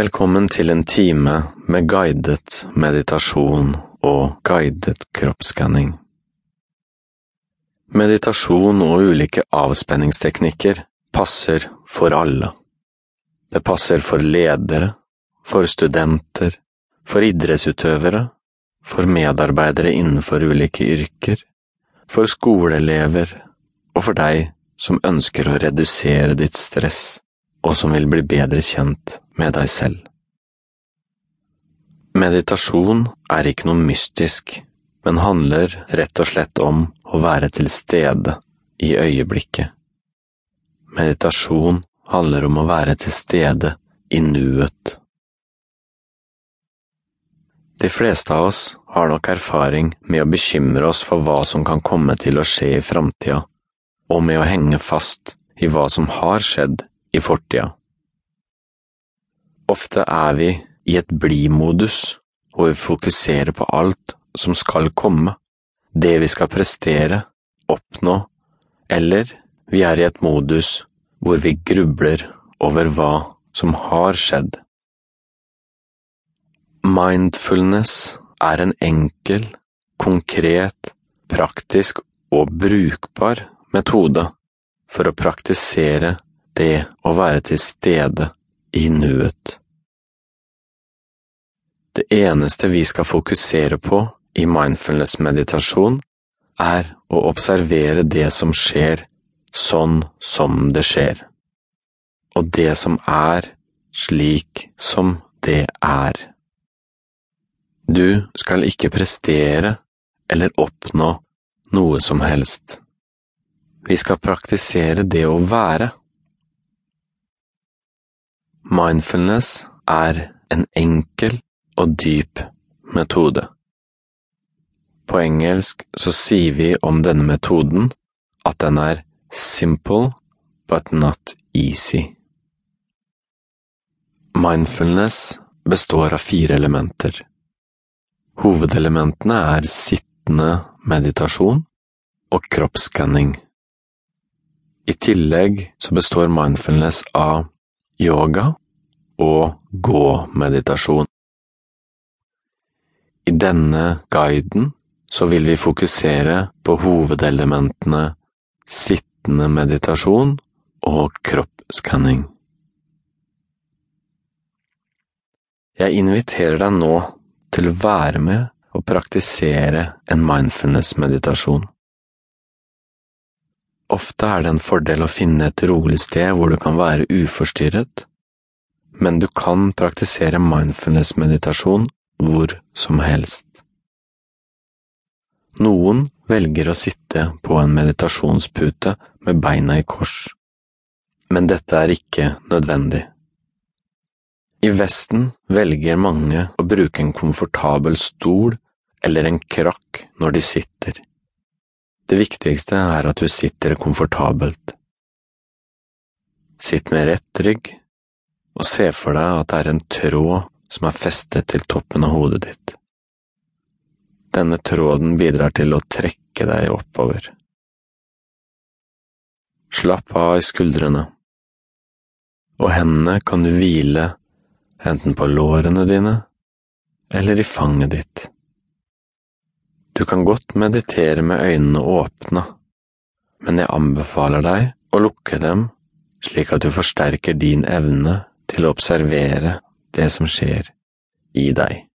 Velkommen til en time med guidet meditasjon og guidet kroppsskanning. Meditasjon og ulike avspenningsteknikker passer for alle. Det passer for ledere, for studenter, for idrettsutøvere, for medarbeidere innenfor ulike yrker, for skoleelever og for deg som ønsker å redusere ditt stress og som vil bli bedre kjent med deg selv. Meditasjon er ikke noe mystisk, men handler rett og slett om å være til stede i øyeblikket. Meditasjon handler om å være til stede i nuet. De fleste av oss har nok erfaring med å bekymre oss for hva som kan komme til å skje i framtida, og med å henge fast i hva som har skjedd i fortida. Ofte er vi i et blid-modus, hvor vi fokuserer på alt som skal komme, det vi skal prestere, oppnå, eller vi er i et modus hvor vi grubler over hva som har skjedd. Mindfulness er en enkel, konkret, praktisk og brukbar metode for å praktisere det å være til stede i nuet. Det eneste vi skal fokusere på i mindfulness-meditasjon, er å observere det som skjer sånn som det skjer, og det som er slik som det er. Du skal ikke prestere eller oppnå noe som helst. Vi skal praktisere det å være. Mindfulness er en enkel og dyp metode. På engelsk så sier vi om denne metoden at den er simple but not easy. Mindfulness består av fire elementer. Hovedelementene er sittende meditasjon og kroppsskanning. I tillegg så består mindfulness av yoga og gå-meditasjon. I denne guiden så vil vi fokusere på hovedelementene sittende meditasjon og kroppsskanning. Jeg inviterer deg nå til å være med og praktisere en mindfulness-meditasjon. Ofte er det en fordel å finne et rolig sted hvor du kan være uforstyrret, men du kan praktisere mindfulness-meditasjon hvor som helst. Noen velger å sitte på en meditasjonspute med beina i kors, men dette er ikke nødvendig. I Vesten velger mange å bruke en komfortabel stol eller en krakk når de sitter. Det viktigste er at du sitter komfortabelt. Sitt med rett rygg, og se for deg at det er en tråd som er festet til toppen av hodet ditt. Denne tråden bidrar til å trekke deg oppover. Slapp av i skuldrene, og hendene kan du hvile enten på lårene dine eller i fanget ditt. Du kan godt meditere med øynene åpne, men jeg anbefaler deg å lukke dem slik at du forsterker din evne til å observere det som skjer i deg.